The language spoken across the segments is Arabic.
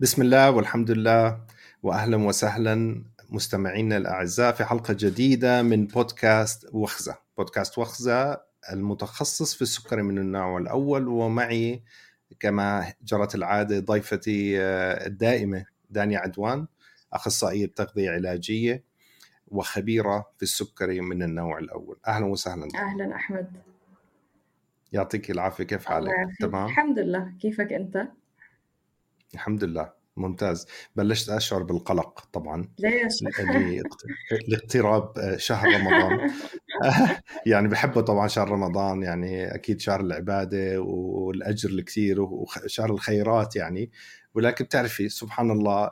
بسم الله والحمد لله واهلا وسهلا مستمعينا الأعزاء في حلقة جديدة من بودكاست وخزة، بودكاست وخزة المتخصص في السكري من النوع الأول ومعي كما جرت العادة ضيفتي آه، الدائمة دانيا عدوان أخصائية تغذية علاجية وخبيرة في السكري من النوع الأول، أهلا وسهلا. أهلا أحمد. يعطيك العافية كيف حالك؟ تمام؟ الحمد لله، كيفك أنت؟ الحمد لله ممتاز. بلشت أشعر بالقلق طبعا ليش؟ لاقتراب شهر رمضان. يعني بحبه طبعا شهر رمضان يعني أكيد شهر العبادة والأجر الكثير وشهر الخيرات يعني. ولكن بتعرفي سبحان الله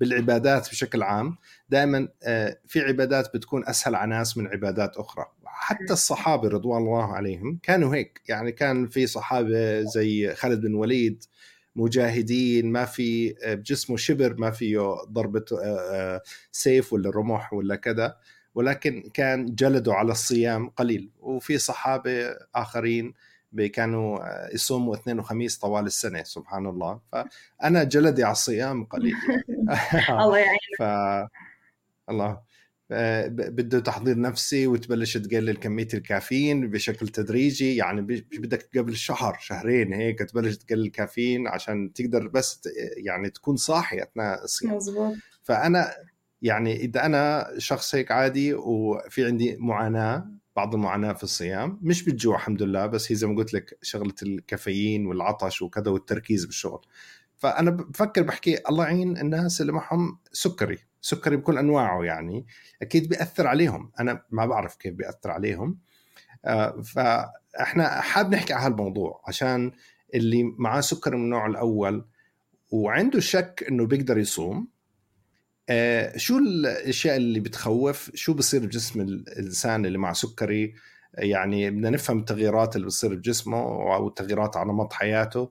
بالعبادات بشكل عام دائما آه، في عبادات بتكون أسهل على ناس من عبادات أخرى. حتى الصحابة رضوان الله عليهم كانوا هيك. يعني كان في صحابة زي خالد بن وليد مجاهدين ما في بجسمه شبر ما فيه ضربة آه، آه، سيف ولا رمح ولا كذا. ولكن كان جلده على الصيام قليل. وفي صحابة آخرين كانوا آه، يصوموا اثنين وخميس طوال السنة سبحان الله. فأنا جلدي على الصيام قليل. الله يعينك. ف... الله. بده تحضير نفسي وتبلش تقلل كمية الكافيين بشكل تدريجي. يعني بدك قبل شهر شهرين هيك تبلش تقلل الكافيين عشان تقدر بس يعني تكون صاحي أثناء الصيام. فأنا يعني إذا أنا شخص هيك عادي وفي عندي معاناة بعض المعاناة في الصيام مش بالجوع الحمد لله بس هي زي ما قلت لك شغلة الكافيين والعطش وكذا والتركيز بالشغل. فأنا بفكر بحكي الله يعين الناس اللي معهم سكري سكري بكل أنواعه يعني أكيد بيأثر عليهم أنا ما بعرف كيف بيأثر عليهم. آه، فإحنا حاب نحكي على هالموضوع عشان اللي معاه سكر من النوع الأول وعنده شك إنه بيقدر يصوم آه، شو الأشياء اللي بتخوف؟ شو بصير بجسم الإنسان اللي مع سكري؟ يعني بدنا نفهم التغييرات اللي بتصير بجسمه أو التغييرات على نمط حياته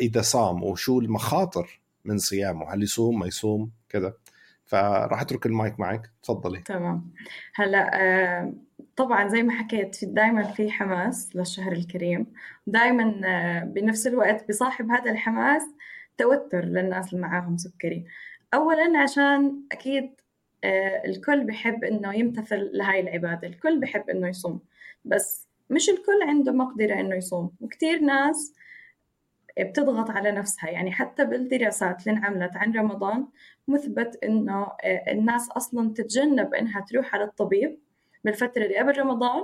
إذا صام وشو المخاطر من صيامه؟ هل يصوم ما يصوم؟ كذا. فراح أترك المايك معك. تفضلي. تمام. هلا آه، طبعا زي ما حكيت في دائما في حماس للشهر الكريم. دائما آه، بنفس الوقت بصاحب هذا الحماس توتر للناس اللي معاهم سكري. اولا عشان أكيد الكل بحب إنه يمتثل لهاي العبادة. الكل بحب إنه يصوم. بس مش الكل عنده مقدرة إنه يصوم. وكثير ناس بتضغط على نفسها. يعني حتى بالدراسات اللي انعملت عن رمضان مثبت إنه آه، الناس أصلا تتجنب إنها تروح على الطبيب بالفترة اللي قبل رمضان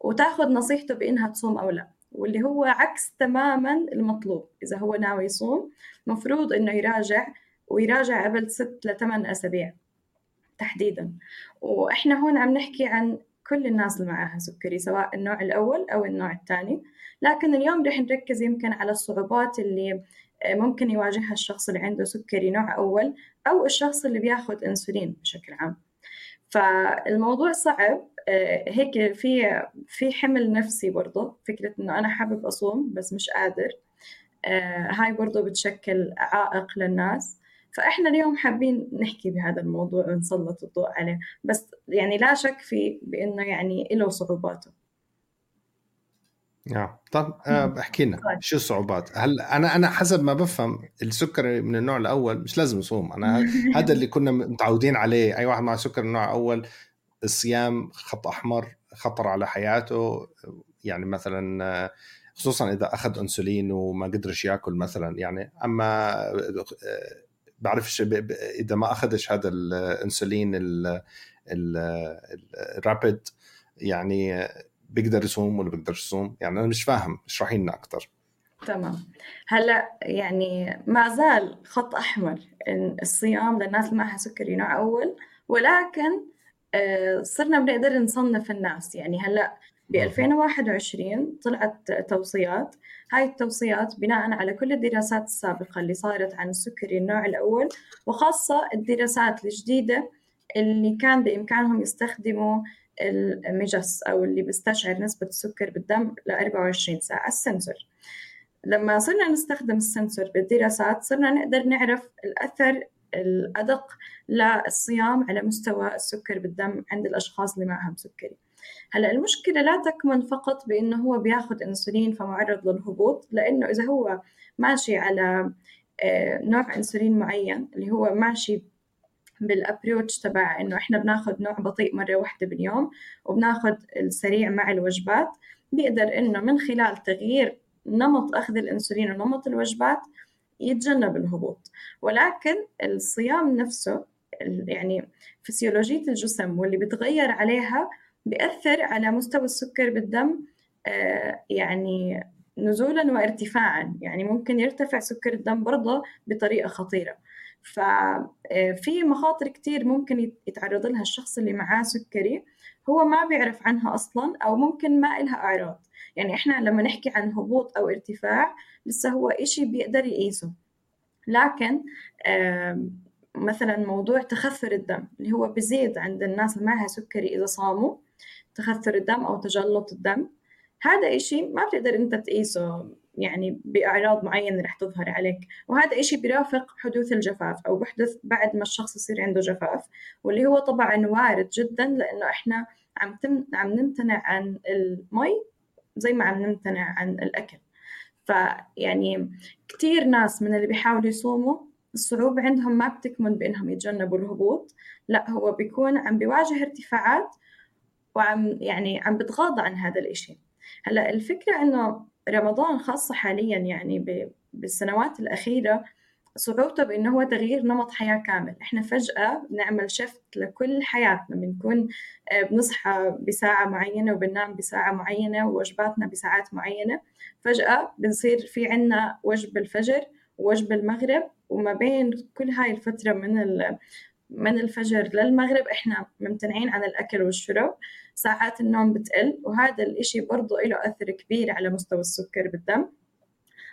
وتاخذ نصيحته بإنها تصوم أو لا واللي هو عكس تماما المطلوب. إذا هو ناوي يصوم مفروض إنه يراجع ويراجع قبل ست لثمان أسابيع تحديدا. وإحنا هون عم نحكي عن كل الناس اللي معاها سكري سواء النوع الأول أو النوع الثاني. لكن اليوم رح نركز يمكن على الصعوبات اللي آه، ممكن يواجهها الشخص اللي عنده سكري نوع أول أو الشخص اللي بياخد أنسولين بشكل عام. فالموضوع صعب آه، هيك في في حمل نفسي برضه فكرة إنه أنا حابب أصوم بس مش قادر آه، هاي برضه بتشكل عائق للناس. فإحنا اليوم حابين نحكي بهذا الموضوع ونسلط الضوء عليه. بس يعني لا شك في بإنه يعني له صعوباته. آه طب آه، احكي لنا طيب. شو الصعوبات؟ هل أنا أنا حسب ما بفهم السكر من النوع الأول مش لازم يصوم. أنا هذا اللي كنا متعودين عليه. أي واحد مع سكر النوع الأول الصيام خط أحمر خطر على حياته. يعني مثلا خصوصا إذا أخذ إنسولين وما قدرش يأكل مثلا. يعني أما آه، بعرفش إذا ما أخذش هذا الإنسولين الرابيد يعني بيقدر يصوم ولا بيقدر يصوم. يعني أنا مش فاهم اشرحي لنا أكثر تمام. هلأ يعني ما زال خط أحمر الصيام للناس اللي معها سكري نوع أول ولكن آه، صرنا بنقدر نصنف الناس. يعني هلأ ب 2021 طلعت توصيات. هاي التوصيات بناء على كل الدراسات السابقة اللي صارت عن السكري النوع الأول وخاصة الدراسات الجديدة اللي كان بإمكانهم يستخدموا المجس أو اللي بيستشعر نسبة السكر بالدم ل 24 ساعة السنسور. لما صرنا نستخدم السنسور بالدراسات صرنا نقدر نعرف الأثر الأدق للصيام على مستوى السكر بالدم عند الأشخاص اللي معهم سكري. هلا المشكلة لا تكمن فقط بأنه هو بياخذ أنسولين فمعرض للهبوط لأنه إذا هو ماشي على آه، نوع إنسولين معين اللي هو ماشي بالابروتش تبع إنه إحنا بناخذ نوع بطيء مرة واحدة باليوم وبناخذ السريع مع الوجبات بيقدر إنه من خلال تغيير نمط أخذ الإنسولين ونمط الوجبات يتجنب الهبوط. ولكن الصيام نفسه يعني فسيولوجية الجسم واللي بتغير عليها بيأثر على مستوى السكر بالدم آه، يعني نزولا وارتفاعا. يعني ممكن يرتفع سكر الدم برضه بطريقة خطيرة. ففي آه، مخاطر كتير ممكن يتعرض لها الشخص اللي معاه سكري هو ما بيعرف عنها أصلا أو ممكن ما إلها أعراض. يعني إحنا لما نحكي عن هبوط أو ارتفاع لسه هو إشي بيقدر يقيسه. لكن مثلا موضوع تخثر الدم اللي هو بزيد عند الناس اللي معها سكري إذا صاموا تخثر الدم أو تجلط الدم. هذا إشي ما بتقدر أنت تقيسه يعني بأعراض معينة رح تظهر عليك. وهذا إشي بيرافق حدوث الجفاف أو بحدث بعد ما الشخص يصير عنده جفاف واللي هو طبعا وارد جدا لأنه إحنا عم تم عم نمتنع عن المي زي ما عم نمتنع عن الأكل. فيعني كثير ناس من اللي بيحاولوا يصوموا الصعوبة عندهم ما بتكمن بإنهم يتجنبوا الهبوط لا هو بيكون عم بيواجه ارتفاعات وعم يعني عم بتغاضى عن هذا الإشي. هلأ الفكرة إنه رمضان خاصة حاليا يعني بالسنوات الأخيرة صعوبته بإنه هو تغيير نمط حياة كامل. إحنا فجأة بنعمل شفت لكل حياتنا بنكون آه، بنصحى بساعة معينة وبننام بساعة معينة ووجباتنا بساعات معينة. فجأة بنصير في عنا وجب الفجر ووجب المغرب وما بين كل هاي الفترة من من الفجر للمغرب إحنا ممتنعين عن الأكل والشرب ساعات النوم بتقل وهذا الإشي برضه له أثر كبير على مستوى السكر بالدم.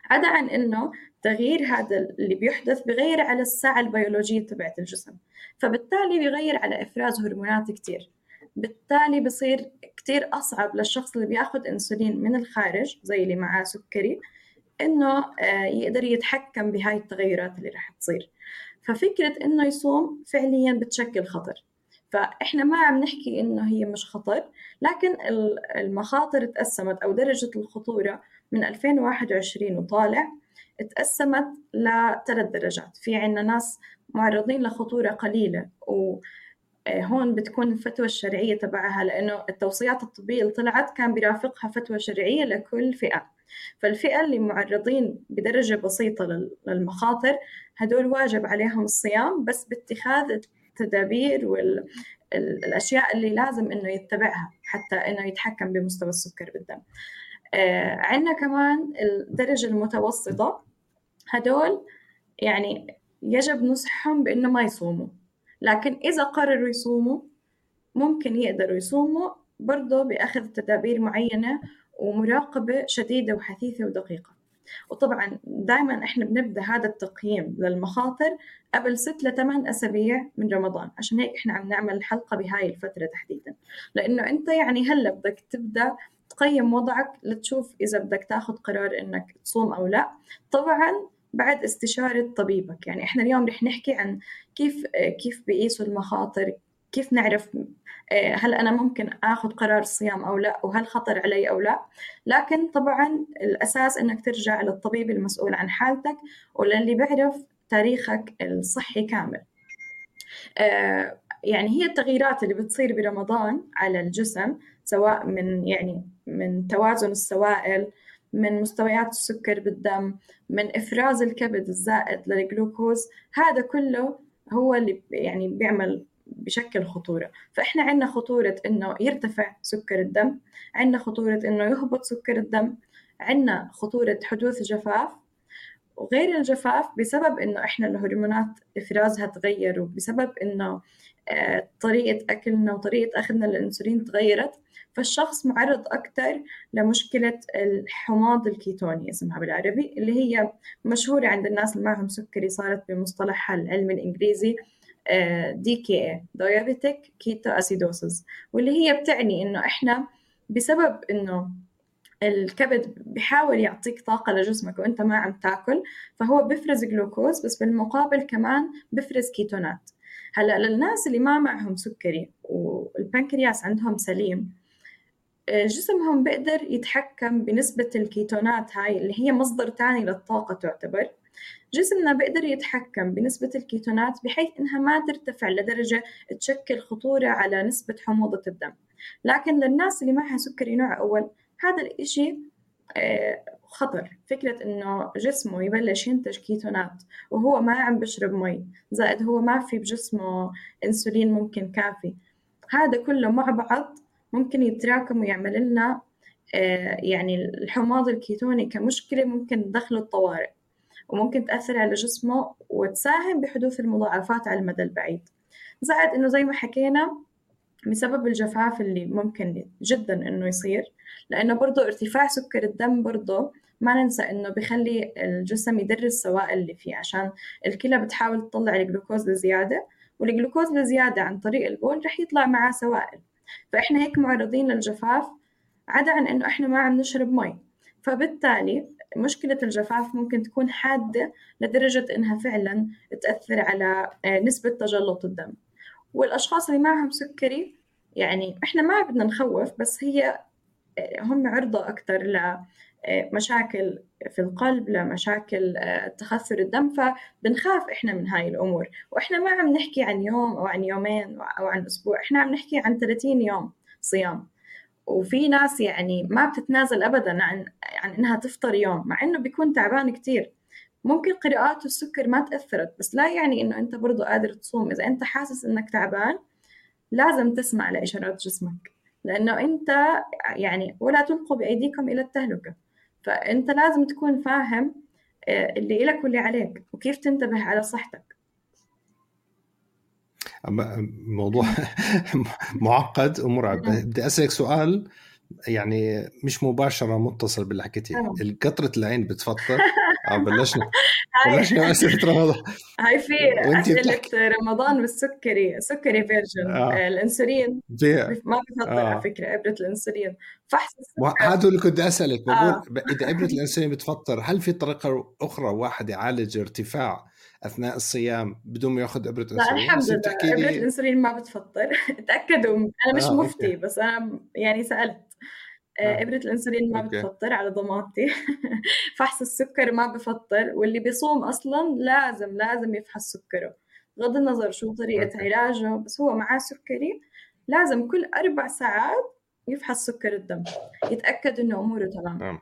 عدا عن إنه تغيير هذا اللي بيحدث بغير على الساعة البيولوجية تبعت الجسم فبالتالي بيغير على إفراز هرمونات كتير. بالتالي بصير كتير أصعب للشخص اللي بياخد أنسولين من الخارج زي اللي معاه سكري إنه آه، يقدر يتحكم بهاي التغيرات اللي رح تصير. ففكرة إنه يصوم فعليا بتشكل خطر. فإحنا ما عم نحكي إنه هي مش خطر لكن المخاطر تقسمت أو درجة الخطورة من 2021 وطالع اتقسمت لثلاث درجات. في عنا ناس معرضين لخطورة قليلة و آه، هون بتكون الفتوى الشرعية تبعها لأنه التوصيات الطبية اللي طلعت كان بيرافقها فتوى شرعية لكل فئة. فالفئة اللي معرضين بدرجة بسيطة للمخاطر هدول واجب عليهم الصيام بس باتخاذ التدابير والأشياء اللي لازم إنه يتبعها حتى إنه يتحكم بمستوى السكر بالدم. آه عندنا كمان الدرجة المتوسطة هدول يعني يجب نصحهم بإنه ما يصوموا. لكن إذا قرروا يصوموا ممكن يقدروا يصوموا برضه بأخذ تدابير معينة ومراقبة شديدة وحثيثة ودقيقة. وطبعا دائما إحنا بنبدأ هذا التقييم للمخاطر قبل ست لثمان أسابيع من رمضان. عشان هيك إحنا عم نعمل الحلقة بهاي الفترة تحديدا. لأنه أنت يعني هلأ بدك تبدأ تقيم وضعك لتشوف إذا بدك تأخذ قرار إنك تصوم أو لا. طبعا بعد استشارة طبيبك. يعني إحنا اليوم رح نحكي عن كيف كيف بيقيسوا المخاطر كيف نعرف آه، هل أنا ممكن آخذ قرار الصيام أو لا وهل خطر علي أو لا. لكن طبعا الأساس أنك ترجع للطبيب المسؤول عن حالتك وللي بيعرف تاريخك الصحي كامل. آه، يعني هي التغييرات اللي بتصير برمضان على الجسم سواء من يعني من توازن السوائل من مستويات السكر بالدم من إفراز الكبد الزائد للجلوكوز هذا كله هو اللي يعني بيعمل بشكل خطورة. فإحنا عندنا خطورة إنه يرتفع سكر الدم عندنا خطورة إنه يهبط سكر الدم عندنا خطورة حدوث جفاف. وغير الجفاف بسبب إنه إحنا الهرمونات إفرازها تغير وبسبب إنه آه، طريقة أكلنا وطريقة أخذنا للأنسولين تغيرت فالشخص معرض أكثر لمشكلة الحماض الكيتوني اسمها بالعربي اللي هي مشهورة عند الناس اللي معهم سكري صارت بمصطلحها العلمي الإنجليزي DKA diabetic ketoacidosis واللي هي بتعني إنه إحنا بسبب إنه الكبد بحاول يعطيك طاقة لجسمك وإنت ما عم تاكل فهو بفرز جلوكوز بس بالمقابل كمان بفرز كيتونات. هلأ للناس اللي ما معهم سكري والبنكرياس عندهم سليم آه، جسمهم بيقدر يتحكم بنسبة الكيتونات هاي اللي هي مصدر تاني للطاقة تعتبر. جسمنا بيقدر يتحكم بنسبة الكيتونات بحيث إنها ما ترتفع لدرجة تشكل خطورة على نسبة حموضة الدم. لكن للناس اللي معها سكري نوع أول هذا الإشي آه، خطر. فكرة إنه جسمه يبلش ينتج كيتونات وهو ما عم بشرب مي زائد هو ما في بجسمه أنسولين ممكن كافي. هذا كله مع بعض ممكن يتراكم ويعمل لنا آه، يعني الحماض الكيتوني كمشكلة ممكن تدخله الطوارئ. وممكن تأثر على جسمه وتساهم بحدوث المضاعفات على المدى البعيد. زائد إنه زي ما حكينا بسبب الجفاف اللي ممكن جدا إنه يصير لأنه برضه ارتفاع سكر الدم برضه ما ننسى إنه بخلي الجسم يدر السوائل اللي فيه عشان الكلى بتحاول تطلع الجلوكوز لزيادة والجلوكوز لزيادة عن طريق البول رح يطلع معاه سوائل. فإحنا هيك معرضين للجفاف عدا عن إنه إحنا ما عم نشرب مي. فبالتالي مشكلة الجفاف ممكن تكون حادة لدرجة إنها فعلا تأثر على آه، نسبة تجلط الدم. والأشخاص اللي معهم سكري يعني إحنا ما بدنا نخوف بس هي آه، هم عرضة أكثر لمشاكل آه، في القلب لمشاكل تخثر الدم فبنخاف إحنا من هاي الأمور. وإحنا ما عم نحكي عن يوم أو عن يومين أو عن أسبوع إحنا عم نحكي عن 30 يوم صيام. وفي ناس يعني ما بتتنازل ابدا عن عن إنها تفطر يوم مع إنه بيكون تعبان كتير. ممكن قراءات السكر ما تأثرت بس لا يعني إنه أنت برضه قادر تصوم. إذا أنت حاسس إنك تعبان لازم تسمع لإشارات جسمك. لأنه أنت يعني ولا تلقوا بأيديكم إلى التهلكة. فأنت لازم تكون فاهم آه، اللي إلك واللي عليك وكيف تنتبه على صحتك. موضوع معقد ومرعب. بدي أسألك سؤال يعني مش مباشرة متصل باللي حكيتيه. قطره العين بتفطر. آه بلشنا. بلشنا أسئلة رمضان. هاي في أسئلة رمضان والسكري سكري version. آه. آه. الإنسولين. ما بفطر آه. على فكرة إبرة الإنسولين. فحص هذا اللي كنت أسألك. بقول آه. إذا إبرة الإنسولين بتفطر هل في طريقة أخرى واحد يعالج ارتفاع أثناء الصيام بدون ما يأخذ ابره إنسولين لا الحمد لله ابره الإنسولين ما بتفطر تأكدوا أنا مش آه، مفتي okay. بس أنا يعني سألت آه. آه. ابره الإنسولين ما okay. بتفطر على ضمانتي فحص السكر ما بفطر واللي بيصوم أصلا لازم لازم يفحص سكره بغض النظر شو طريقة okay. علاجه بس هو معاه سكري لازم كل أربع ساعات يفحص سكر الدم يتأكد إنه أموره تمام.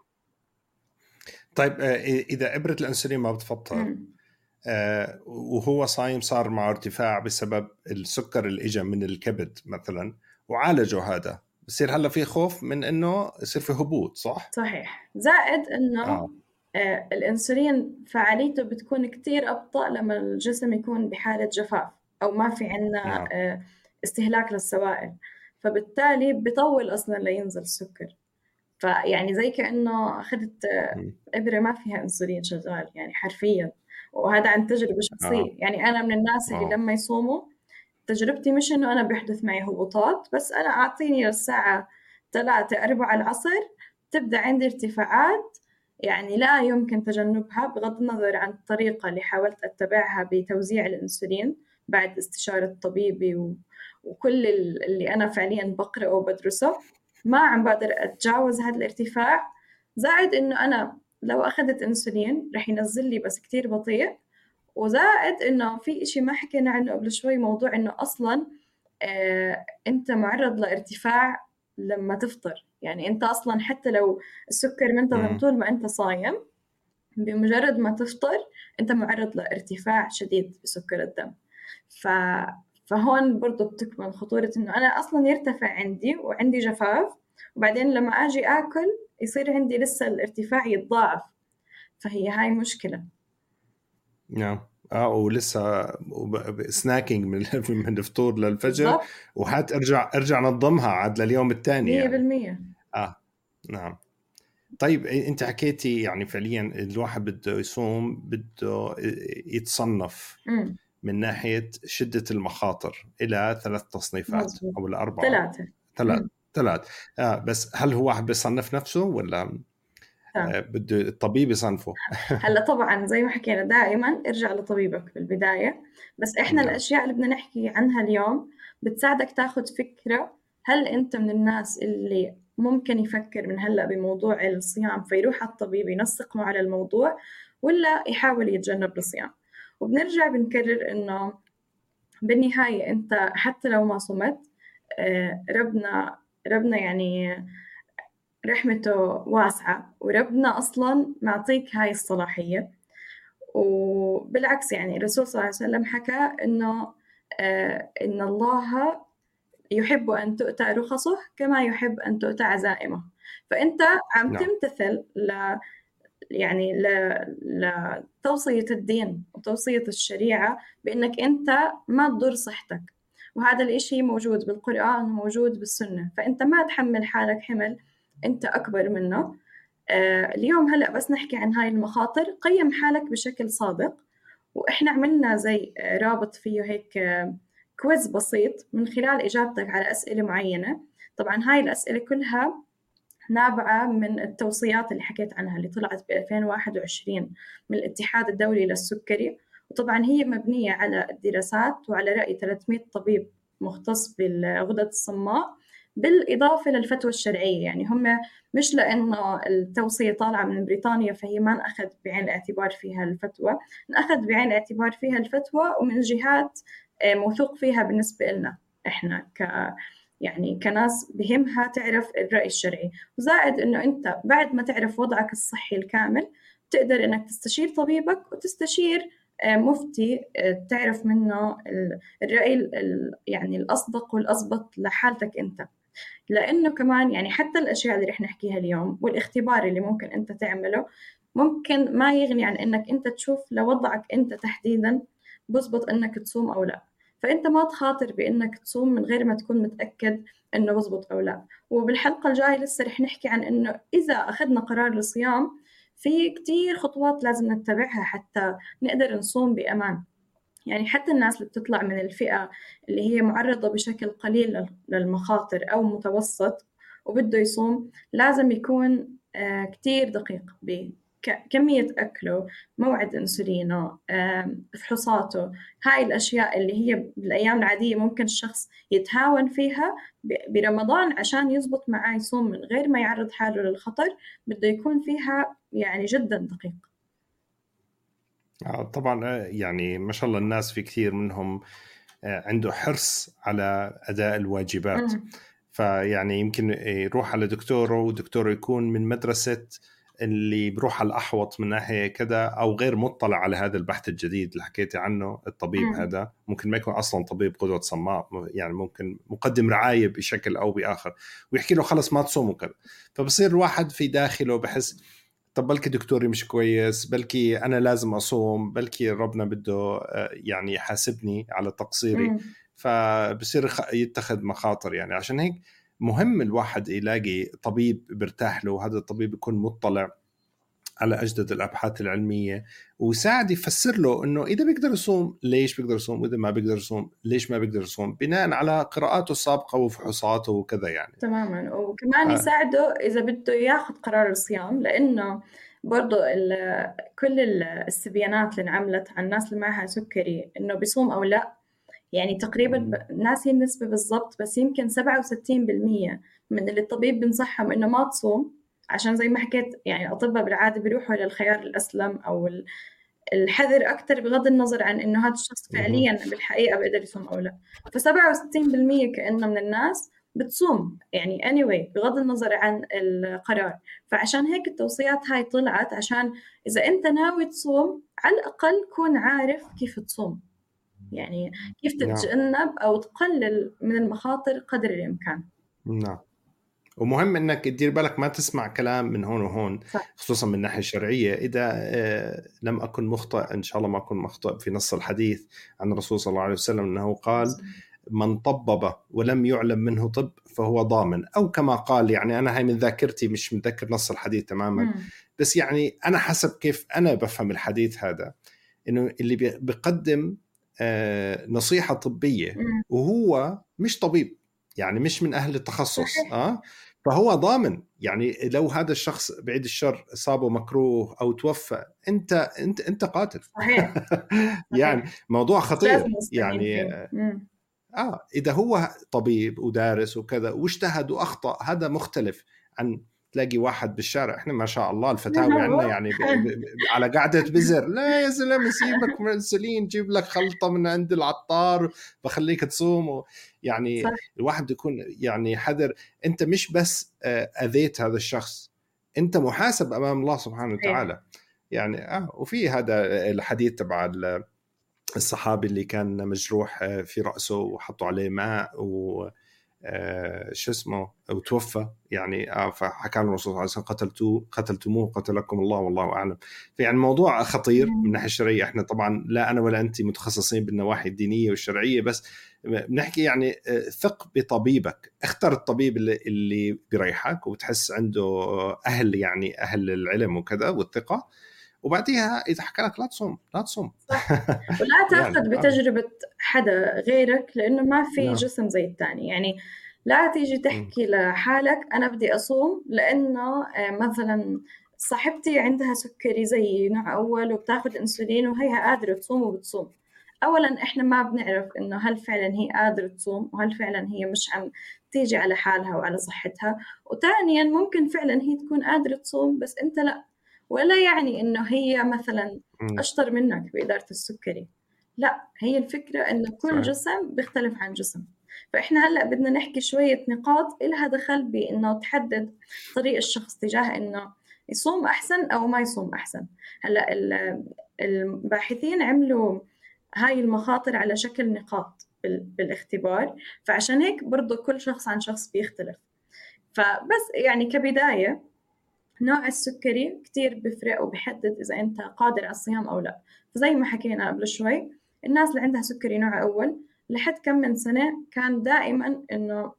طيب آه، إذا ابره الإنسولين ما بتفطر آه، وهو صايم صار معه ارتفاع بسبب السكر اللي اجى من الكبد مثلا وعالجوا هذا بصير هلأ في خوف من إنه يصير في هبوط صح؟ صحيح زائد إنه آه. آه الإنسولين فعاليته بتكون كتير أبطأ لما الجسم يكون بحالة جفاف أو ما في عندنا آه. آه استهلاك للسوائل فبالتالي بطول أصلا لينزل السكر فيعني زي كأنه أخذت آه، إبرة ما فيها إنسولين شغال يعني حرفيا وهذا عن تجربة شخصية آه. يعني أنا من الناس اللي آه. لما يصوموا تجربتي مش إنه أنا بيحدث معي هبوطات بس أنا أعطيني للساعه ثلاثة أربعة العصر تبدأ عندي ارتفاعات يعني لا يمكن تجنبها بغض النظر عن الطريقة اللي حاولت أتبعها بتوزيع الأنسولين بعد استشارة طبيبي و... وكل اللي أنا فعليا بقرأه وبدرسه ما عم بقدر أتجاوز هذا الارتفاع زائد إنه أنا لو أخذت أنسولين رح ينزل لي بس كتير بطيء. وزائد إنه في إشي ما حكينا عنه قبل شوي موضوع إنه أصلا آه أنت معرض لارتفاع لما تفطر. يعني أنت أصلا حتى لو السكر منتظم طول ما أنت صايم بمجرد ما تفطر أنت معرض لارتفاع شديد بسكر الدم. ف فهون برضه بتكمن خطورة إنه أنا أصلا يرتفع عندي وعندي جفاف وبعدين لما أجي آكل يصير عندي لسه الارتفاع يتضاعف فهي هاي مشكلة. نعم. آه ولسه سناكينج من من الفطور للفجر وحت أرجع أرجع نظمها عاد لليوم الثاني 100% يعني. آه نعم. طيب أنت حكيتي يعني فعليا الواحد بده يصوم بده يتصنف م. من ناحية شدة المخاطر إلى ثلاث تصنيفات مزبوط. أو الأربعة. ثلاثة. ثلاث ثلاث. آه بس هل هو واحد بيصنف نفسه ولا آه بده الطبيب يصنفه؟ هلأ طبعا زي ما حكينا دائما ارجع لطبيبك بالبداية. بس إحنا نعم. الأشياء اللي بدنا نحكي عنها اليوم بتساعدك تاخذ فكرة هل أنت من الناس اللي ممكن يفكر من هلأ بموضوع الصيام فيروح على الطبيب ينسق معه على الموضوع ولا يحاول يتجنب الصيام؟ وبنرجع بنكرر إنه بالنهاية أنت حتى لو ما صمت آه، ربنا ربنا يعني رحمته واسعة وربنا أصلا معطيك هاي الصلاحية. وبالعكس يعني الرسول صلى الله عليه وسلم حكى إنه آه، إن الله يحب أن تؤتى رخصه كما يحب أن تؤتى عزائمه. فأنت عم نعم. تمتثل ل يعني لتوصية الدين وتوصية الشريعة بأنك أنت ما تضر صحتك. وهذا الإشي موجود بالقرآن وموجود بالسنة. فأنت ما تحمل حالك حمل أنت أكبر منه. آه اليوم هلأ بس نحكي عن هاي المخاطر. قيم حالك بشكل صادق وإحنا عملنا زي رابط فيه هيك كويز بسيط من خلال إجابتك على أسئلة معينة. طبعا هاي الأسئلة كلها نابعة من التوصيات اللي حكيت عنها اللي طلعت ب 2021 من الاتحاد الدولي للسكري. وطبعا هي مبنية على الدراسات وعلى رأي 300 طبيب مختص بالغدد الصماء بالإضافة للفتوى الشرعية. يعني هم مش لأنه التوصية طالعة من بريطانيا فهي ما انأخذ بعين الاعتبار فيها الفتوى. انأخذ بعين الاعتبار فيها الفتوى ومن جهات آه، موثوق فيها بالنسبة لنا إحنا ك يعني كناس بهمها تعرف الرأي الشرعي. وزائد إنه أنت بعد ما تعرف وضعك الصحي الكامل تقدر إنك تستشير طبيبك وتستشير مفتي آه، تعرف منه الرأي يعني الأصدق والأضبط لحالتك أنت. لأنه كمان يعني حتى الأشياء اللي رح نحكيها اليوم والاختبار اللي ممكن أنت تعمله ممكن ما يغني عن إنك أنت تشوف لوضعك أنت تحديدا بزبط إنك تصوم أو لا. فأنت ما تخاطر بإنك تصوم من غير ما تكون متأكد إنه بزبط أو لا. وبالحلقة الجاية لسه رح نحكي عن إنه إذا أخذنا قرار الصيام في كتير خطوات لازم نتبعها حتى نقدر نصوم بأمان. يعني حتى الناس اللي بتطلع من الفئة اللي هي معرضة بشكل قليل للمخاطر أو متوسط وبده يصوم لازم يكون آه، كتير دقيق كمية أكله موعد أنسولينه فحوصاته هاي الأشياء اللي هي بالأيام العادية ممكن الشخص يتهاون فيها برمضان عشان يزبط معاه يصوم من غير ما يعرض حاله للخطر بده يكون فيها يعني جدا دقيق. آه، طبعا آه، يعني ما شاء الله الناس في كثير منهم آه، عنده حرص على أداء الواجبات. فيعني يمكن يروح على دكتوره ودكتوره يكون من مدرسة اللي بروح على الأحوط من ناحية كذا أو غير مطلع على هذا البحث الجديد اللي حكيتي عنه الطبيب م. هذا. ممكن ما يكون أصلا طبيب قدوة صماء يعني ممكن مقدم رعاية بشكل أو بآخر. ويحكي له خلص ما تصوم وكذا. فبصير الواحد في داخله بحس طب بلكي دكتوري مش كويس بلكي أنا لازم أصوم بلكي ربنا بده آه، يعني يحاسبني على تقصيري. فبصير يتخذ مخاطر يعني. عشان هيك مهم الواحد يلاقي طبيب برتاح له وهذا الطبيب يكون مطلع على أجدد الأبحاث العلمية ويساعد يفسر له إنه إذا بيقدر يصوم ليش بيقدر يصوم وإذا ما بيقدر يصوم ليش ما بيقدر يصوم بناء على قراءاته السابقة وفحوصاته وكذا يعني. تماما. وكمان يساعده إذا بده ياخذ قرار الصيام لأنه برضه كل السبيانات اللي انعملت عن الناس اللي معها سكري إنه بيصوم أو لا يعني تقريبا ناسي النسبة بالضبط بس يمكن 67% من اللي الطبيب بنصحهم إنه ما تصوم عشان زي ما حكيت يعني الأطباء بالعادة بيروحوا للخيار الأسلم أو الحذر أكثر بغض النظر عن إنه هذا الشخص فعليا بالحقيقة بيقدر يصوم أو لا. ف 67% كأنه من الناس بتصوم يعني anyway بغض النظر عن القرار. فعشان هيك التوصيات هاي طلعت عشان إذا أنت ناوي تصوم على الأقل كون عارف كيف تصوم. يعني كيف نعم. تتجنب أو تقلل من المخاطر قدر الإمكان. نعم. ومهم إنك تدير بالك ما تسمع كلام من هون وهون صح. خصوصا من الناحيه الشرعيه إذا آه، لم أكن مخطئ إن شاء الله ما أكون مخطئ في نص الحديث عن الرسول صلى الله عليه وسلم إنه قال من طبب ولم يعلم منه طب فهو ضامن. أو كما قال يعني أنا هاي من ذاكرتي مش متذكر نص الحديث تماما. م. بس يعني أنا حسب كيف أنا بفهم الحديث هذا إنه اللي بيقدم نصيحة طبية وهو مش طبيب يعني مش من أهل التخصص آه؟ فهو ضامن يعني لو هذا الشخص بعيد الشر إصابه مكروه أو توفى أنت أنت أنت قاتل. صحيح. يعني موضوع خطير. يعني آه إذا هو طبيب ودارس وكذا واجتهد وأخطأ هذا مختلف عن تلاقي واحد بالشارع إحنا ما شاء الله الفتاوي عندنا يعني ب... ب... على قعده بزر لا يا زلمة سيبك من الانسولين جيب لك خلطة من عند العطار بخليك تصوم و... يعني صح. الواحد يكون يعني حذر. أنت مش بس آه، أذيت هذا الشخص أنت محاسب أمام الله سبحانه وتعالى. يعني آه وفي هذا الحديث تبع الصحابي اللي كان مجروح آه، في رأسه وحطوا عليه ماء و شو اسمه وتوفى يعني آه فحكى له الرسول صلى الله عليه وسلم قتلتوه قتلتموه قتلكم الله والله أعلم. فيعني الموضوع خطير من الناحيه الشرعية. إحنا طبعا لا أنا ولا أنت متخصصين بالنواحي الدينية والشرعية بس بنحكي يعني آه، ثق بطبيبك. اختر الطبيب اللي, اللي بيريحك وبتحس عنده أهل يعني أهل العلم وكذا والثقة. وبعديها إذا حكى لك لا تصوم لا تصوم. صح. ولا تأخذ يعني. بتجربة حدا غيرك لأنه ما في نعم. جسم زي الثاني. يعني لا تيجي تحكي لحالك أنا بدي أصوم لأنه آه، مثلا صاحبتي عندها سكري زي نوع أول وبتاخذ إنسولين وهي قادرة تصوم وبتصوم. اولا إحنا ما بنعرف إنه هل فعلا هي قادرة تصوم وهل فعلا هي مش عم تيجي على حالها وعلى صحتها. وثانيا ممكن فعلا هي تكون قادرة تصوم بس أنت لأ. ولا يعني إنه هي مثلا أشطر منك بإدارة السكري. لا هي الفكرة انه كل صحيح. جسم بيختلف عن جسم. فإحنا هلأ بدنا نحكي شوية نقاط إلها دخل بإنه تحدد طريق الشخص تجاه إنه يصوم أحسن أو ما يصوم أحسن. هلأ الباحثين عملوا هاي المخاطر على شكل نقاط بالاختبار. فعشان هيك برضه كل شخص عن شخص بيختلف. فبس يعني كبداية نوع السكري كتير بفرق وبحدد إذا أنت قادر على الصيام أو لا. فزي ما حكينا قبل شوي الناس اللي عندها سكري نوع أول لحد كم من سنة كان دائما إنه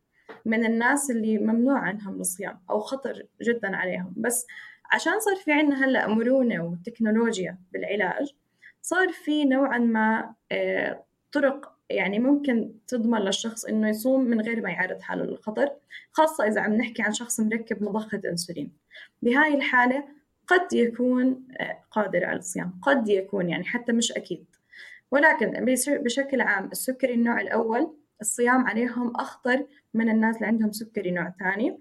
من الناس اللي ممنوع عنهم الصيام أو خطر جدا عليهم. بس عشان صار في عنا هلأ مرونة وتكنولوجيا بالعلاج صار في نوعا ما آه، طرق يعني ممكن تضمن للشخص إنه يصوم من غير ما يعرض حاله للخطر خاصة إذا عم نحكي عن شخص مركب مضخة إنسولين. بهاي الحالة قد يكون آه، قادر على الصيام قد يكون يعني حتى مش أكيد. ولكن بشكل عام السكري النوع الأول الصيام عليهم أخطر من الناس اللي عندهم سكري نوع ثاني.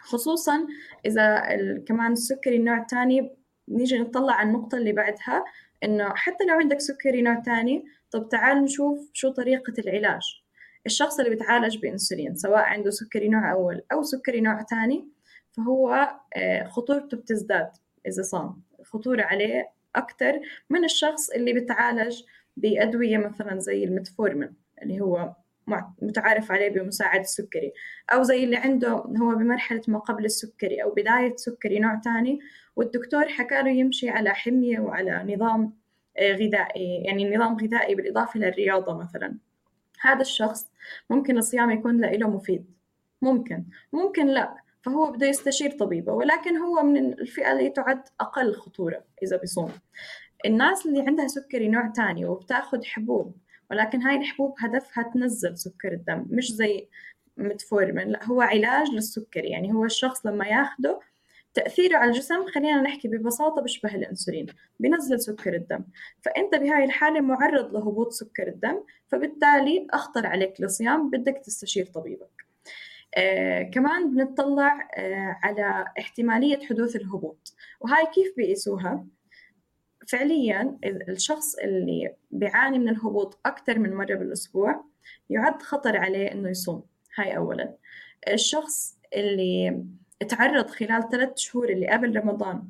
خصوصا إذا كمان السكري النوع الثاني نيجي نطلع على النقطة اللي بعدها إنه حتى لو عندك سكري نوع ثاني طب تعال نشوف شو طريقة العلاج. الشخص اللي بيتعالج بإنسولين سواء عنده سكري نوع أول أو سكري نوع ثاني فهو آه، خطورته بتزداد إذا صام. خطورة عليه أكثر من الشخص اللي بيتعالج بأدوية مثلا زي المتفورمين اللي هو متعارف عليه بمساعد السكري أو زي اللي عنده هو بمرحلة ما قبل السكري أو بداية سكري نوع ثاني والدكتور حكى له يمشي على حمية وعلى نظام آه، غذائي يعني نظام غذائي بالإضافة للرياضة مثلا. هذا الشخص ممكن الصيام يكون له مفيد. ممكن. ممكن لا. فهو بده يستشير طبيبه. ولكن هو من الفئة اللي تعد أقل خطورة إذا بيصوم. الناس اللي عندها سكري نوع تاني وبتاخد حبوب ولكن هاي الحبوب هدفها تنزل سكر الدم مش زي متفورمين لا هو علاج للسكري يعني هو الشخص لما ياخده تأثيره على الجسم خلينا نحكي ببساطة بيشبه الأنسولين بينزل سكر الدم. فأنت بهاي الحالة معرض لهبوط سكر الدم فبالتالي أخطر عليك الصيام بدك تستشير طبيبك. آه كمان بنطلع آه على احتمالية حدوث الهبوط. وهاي كيف بيقيسوها؟ فعليا الشخص اللي بيعاني من الهبوط أكثر من مرة بالأسبوع يعد خطر عليه إنه يصوم. هاي أولا. الشخص اللي تعرض خلال ثلاث شهور اللي قبل رمضان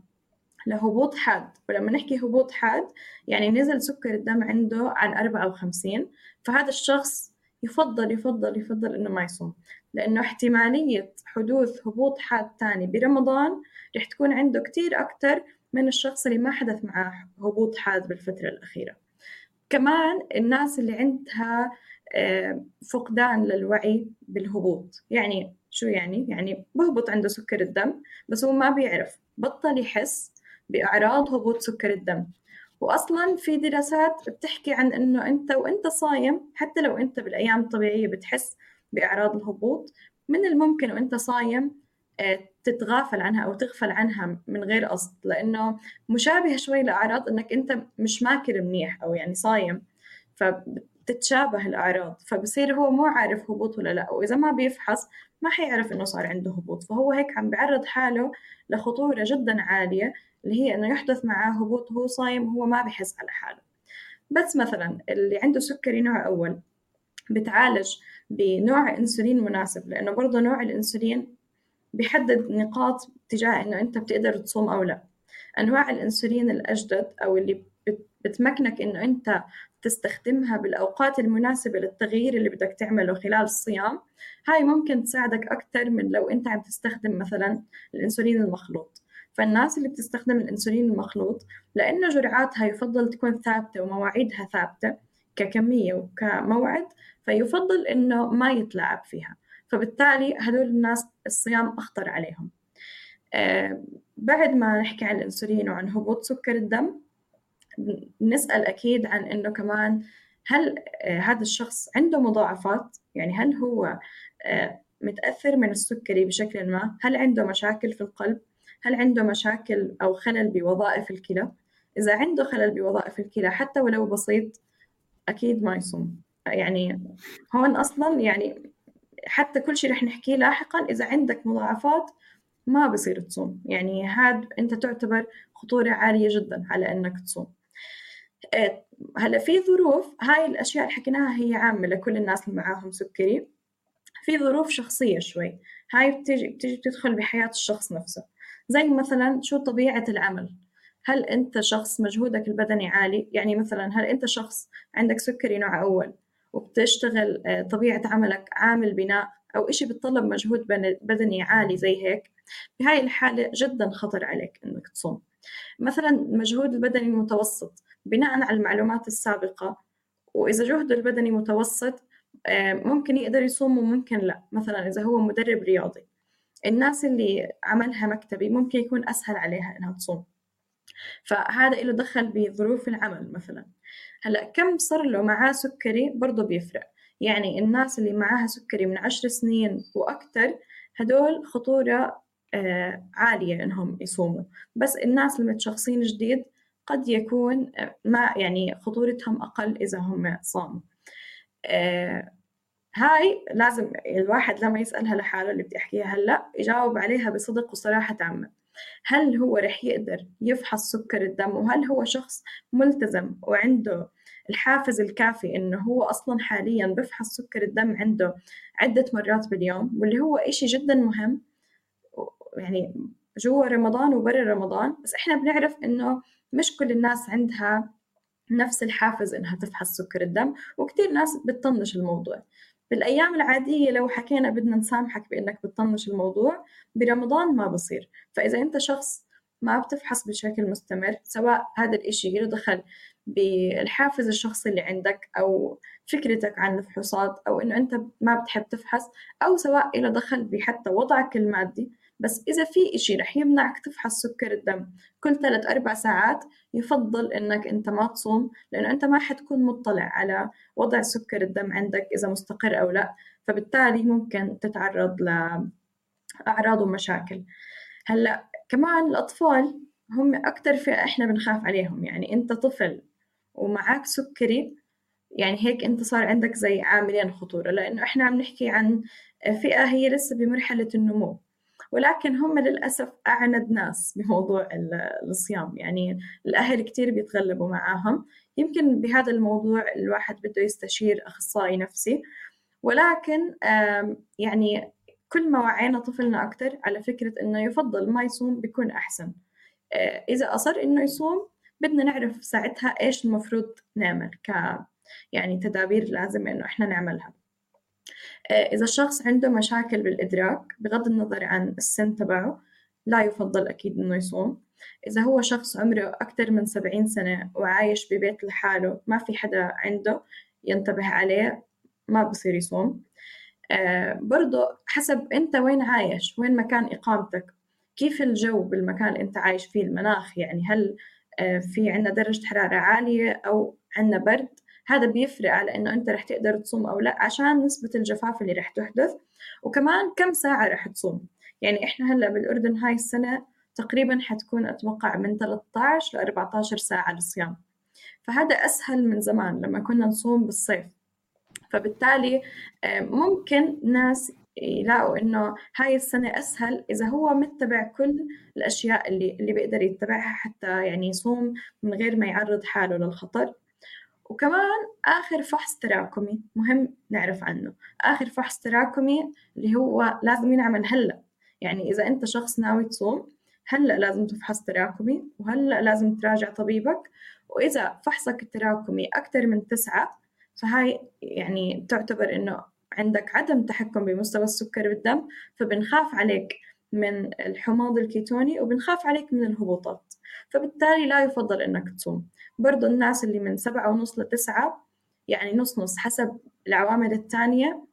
لهبوط حاد ولما نحكي هبوط حاد يعني نزل سكر الدم عنده عن 54 فهذا الشخص يفضل يفضل يفضل إنه ما يصوم. لأنه احتمالية حدوث هبوط حاد ثاني برمضان رح تكون عنده كتير أكثر من الشخص اللي ما حدث معاه هبوط حاد بالفترة الأخيرة. كمان الناس اللي عندها آه، فقدان للوعي بالهبوط. يعني شو يعني؟ يعني بهبط عنده سكر الدم بس هو ما بيعرف. بطل يحس بأعراض هبوط سكر الدم. وأصلا في دراسات بتحكي عن إنه أنت وأنت صايم حتى لو أنت بالأيام الطبيعية بتحس بأعراض الهبوط من الممكن وأنت صايم تتغافل عنها أو تغفل عنها من غير قصد لأنه مشابهة شوي لأعراض إنك أنت مش ماكل منيح أو يعني صايم ف بتتشابه الأعراض فبصير هو مو عارف هبوط ولا لأ وإذا ما بيفحص ما حيعرف إنه صار عنده هبوط فهو هيك عم بيعرض حاله لخطورة جدا عالية اللي هي إنه يحدث معاه هبوط وهو صايم وهو ما بحس على حاله. بس مثلا اللي عنده سكري نوع أول بتعالج بنوع إنسولين مناسب لأنه برضه نوع الإنسولين بيحدد نقاط تجاه إنه أنت بتقدر تصوم أو لا. أنواع الإنسولين الأجدد أو اللي بتمكنك إنه أنت تستخدمها بالأوقات المناسبة للتغيير اللي بدك تعمله خلال الصيام هاي ممكن تساعدك أكثر من لو أنت عم تستخدم مثلا الإنسولين المخلوط. فالناس اللي بتستخدم الإنسولين المخلوط لأنه جرعاتها يفضل تكون ثابتة ومواعيدها ثابتة ككمية وكموعد فيفضل إنه ما يتلاعب فيها. فبالتالي هدول الناس الصيام أخطر عليهم. آه بعد ما نحكي عن الإنسولين وعن هبوط سكر الدم نسأل أكيد عن إنه كمان هل آه هذا الشخص عنده مضاعفات؟ يعني هل هو آه متأثر من السكري بشكل ما؟ هل عنده مشاكل في القلب؟ هل عنده مشاكل أو خلل بوظائف الكلى؟ إذا عنده خلل بوظائف الكلى حتى ولو بسيط أكيد ما يصوم. يعني هون أصلا يعني حتى كل شيء رح نحكيه لاحقا إذا عندك مضاعفات ما بصير تصوم. يعني هاد أنت تعتبر خطورة عالية جدا على إنك تصوم. إيه، هلأ في ظروف هاي الأشياء اللي حكيناها هي عامة لكل الناس اللي معاهم سكري. في ظروف شخصية شوي. هاي بتيجي بتيجي بتدخل بحياة الشخص نفسه. زي مثلا شو طبيعة العمل؟ هل أنت شخص مجهودك البدني عالي؟ يعني مثلا هل أنت شخص عندك سكري نوع أول؟ وبتشتغل آه، طبيعة عملك عامل بناء أو إشي بتطلب مجهود بدني عالي زي هيك بهاي الحالة جدا خطر عليك إنك تصوم. مثلا المجهود البدني المتوسط بناء على المعلومات السابقة وإذا جهده البدني متوسط آه، ممكن يقدر يصوم وممكن لا. مثلا إذا هو مدرب رياضي الناس اللي عملها مكتبي ممكن يكون أسهل عليها إنها تصوم. فهذا له دخل بظروف العمل مثلا. هلا كم صار له معاه سكري؟ برضه بيفرق. يعني الناس اللي معاها سكري من عشر سنين وأكثر هدول خطورة آه، عالية إنهم يصوموا. بس الناس المتشخصين جديد قد يكون آه، ما يعني خطورتهم أقل إذا هم صاموا. آه، هاي لازم الواحد لما يسألها لحاله اللي بدي أحكيها هلأ يجاوب عليها بصدق وصراحة تامة هل هو رح يقدر يفحص سكر الدم؟ وهل هو شخص ملتزم وعنده الحافز الكافي إنه هو أصلا حاليا بفحص سكر الدم عنده عدة مرات باليوم واللي هو إشي جدا مهم؟ يعني جوا رمضان وبرا رمضان بس إحنا بنعرف إنه مش كل الناس عندها نفس الحافز إنها تفحص سكر الدم وكتير ناس بتطنش الموضوع. بالأيام العادية لو حكينا بدنا نسامحك بإنك بتطنش الموضوع برمضان ما بصير. فإذا أنت شخص ما بتفحص بشكل مستمر سواء هذا الإشي له دخل بالحافز الشخصي اللي عندك أو فكرتك عن الفحوصات أو إنه أنت ما بتحب تفحص أو سواء له دخل بحتى وضعك المادي. بس إذا في إشي رح يمنعك تفحص سكر الدم كل ثلاث أربع ساعات يفضل إنك أنت ما تصوم لأنه أنت ما حتكون مطلع على وضع سكر الدم عندك إذا مستقر أو لا. فبالتالي ممكن تتعرض لأعراض ومشاكل. هلأ كمان الأطفال هم أكثر فئة إحنا بنخاف عليهم. يعني أنت طفل ومعك سكري يعني هيك أنت صار عندك زي عاملين خطورة. لأنه إحنا عم نحكي عن فئة هي لسه بمرحلة النمو. ولكن هم للأسف أعند ناس بموضوع الصيام. يعني الأهل كتير بيتغلبوا معاهم. يمكن بهذا الموضوع الواحد بده يستشير أخصائي نفسي. ولكن يعني كل ما وعينا طفلنا أكثر على فكرة إنه يفضل ما يصوم بيكون أحسن. آه، إذا أصر إنه يصوم بدنا نعرف ساعتها إيش المفروض نعمل ك يعني تدابير لازم إنه إحنا نعملها. آه، إذا الشخص عنده مشاكل بالإدراك بغض النظر عن السن تبعه لا يفضل أكيد إنه يصوم. إذا هو شخص عمره أكثر من سبعين سنة وعايش ببيت لحاله ما في حدا عنده ينتبه عليه ما بصير يصوم. برضه حسب أنت وين عايش وين مكان إقامتك. كيف الجو بالمكان اللي أنت عايش فيه المناخ؟ يعني هل آه في عندنا درجة حرارة عالية أو عندنا برد؟ هذا بيفرق على إنه أنت رح تقدر تصوم أو لا عشان نسبة الجفاف اللي رح تحدث. وكمان كم ساعة رح تصوم؟ يعني إحنا هلأ بالأردن هاي السنة تقريبا حتكون أتوقع من 13 ل 14 ساعة للصيام. فهذا أسهل من زمان لما كنا نصوم بالصيف. فبالتالي آه، ممكن ناس يلاقوا إنه هاي السنة أسهل إذا هو متبع كل الأشياء اللي اللي بيقدر يتبعها حتى يعني يصوم من غير ما يعرض حاله للخطر. وكمان آخر فحص تراكمي مهم نعرف عنه. آخر فحص تراكمي اللي هو لازم ينعمل هلأ. يعني إذا أنت شخص ناوي تصوم هلأ لازم تفحص تراكمي وهلأ لازم تراجع طبيبك. وإذا فحصك التراكمي أكثر من تسعة فهاي يعني تعتبر إنه عندك عدم تحكم بمستوى السكر بالدم فبنخاف عليك من الحماض الكيتوني وبنخاف عليك من الهبوطات فبالتالي لا يفضل إنك تصوم. برضو الناس اللي من سبعة ونص لتسعة يعني نص نص حسب العوامل الثانية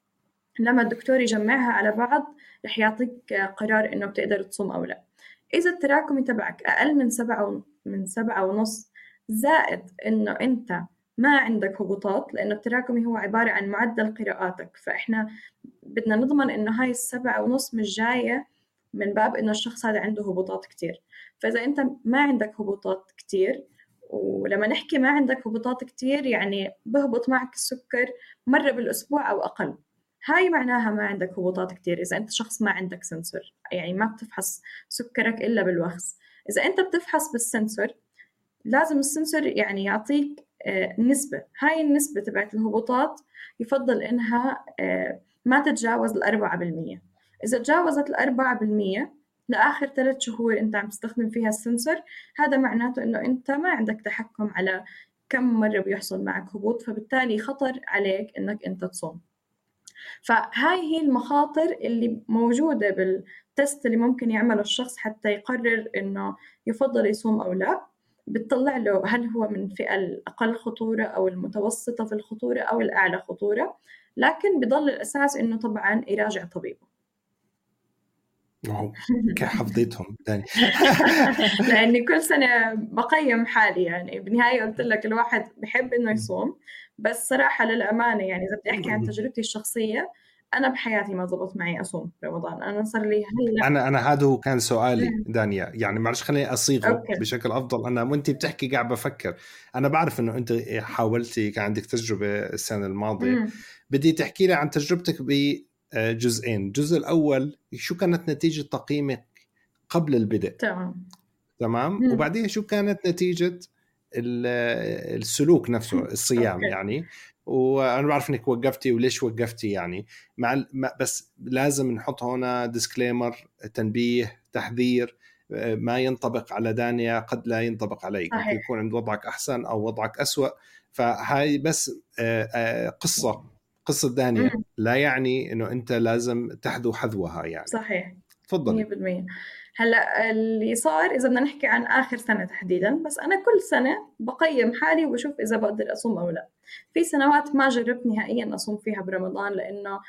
لما الدكتور يجمعها على بعض رح يعطيك قرار إنه بتقدر تصوم أو لا. إذا التراكمي تبعك أقل من سبعة من سبعة ونص زائد إنه أنت ما عندك هبوطات لأنه التراكمي هو عبارة عن معدل قراءاتك. فإحنا بدنا نضمن إنه هاي السبعة ونص مش جاية من باب إنه الشخص هذا عنده هبوطات كتير. فإذا أنت ما عندك هبوطات كتير ولما نحكي ما عندك هبوطات كتير يعني بهبط معك السكر مرة بالأسبوع أو أقل. هاي معناها ما عندك هبوطات كتير. إذا أنت شخص ما عندك سنسور يعني ما بتفحص سكرك إلا بالوخز إذا أنت بتفحص بالسنسور لازم السنسور يعني يعطيك نسبة. هاي النسبة تبعت الهبوطات يفضل إنها آه، ما تتجاوز الأربعة بالمية. إذا تجاوزت الأربعة بالمية لآخر ثلاث شهور أنت عم تستخدم فيها السنسور هذا معناته إنه أنت ما عندك تحكم على كم مرة بيحصل معك هبوط فبالتالي خطر عليك إنك أنت تصوم. فهاي هي المخاطر اللي موجودة بالتست اللي ممكن يعمله الشخص حتى يقرر إنه يفضل يصوم أو لا. بتطلع له هل هو من الفئة الأقل خطورة أو المتوسطة في الخطورة أو الأعلى خطورة لكن بضل الأساس إنه طبعا يراجع طبيبه. حفظيتهم؟ تاني لأني كل سنة بقيم حالي يعني بالنهايه قلت لك الواحد بحب إنه يصوم بس صراحة للأمانة يعني إذا بدي أحكي عن تجربتي الشخصية أنا بحياتي ما زبط معي أصوم رمضان أنا صار لي هلأ. أنا أنا هذا هو كان سؤالي دانيا يعني معلش خليني أصيغه okay. بشكل أفضل. أنا وأنت بتحكي قاعد بفكر. أنا بعرف إنه أنت حاولتي كان عندك تجربة السنة الماضية. مم. بدي تحكي لي عن تجربتك بجزئين. الجزء الأول شو كانت نتيجة تقييمك قبل البدء؟ تمام. تمام؟ وبعدين شو كانت نتيجة السلوك نفسه الصيام okay. يعني؟ وأنا بعرف إنك وقفتي وليش وقفتي يعني. مع بس لازم نحط هنا ديسكليمر تنبيه تحذير آه، ما ينطبق على دانيا قد لا ينطبق عليك. صحيح. يكون عند وضعك أحسن أو وضعك أسوأ. فهاي بس آه، آه، قصة قصة دانيا. لا يعني إنه أنت لازم تحذو حذوها يعني. صحيح. تفضل 100% هلأ اللي صار إذا بدنا نحكي عن آخر سنة تحديدا بس أنا كل سنة بقيم حالي وبشوف إذا بقدر أصوم أو لا. في سنوات ما جربت نهائيا أصوم فيها برمضان لأنه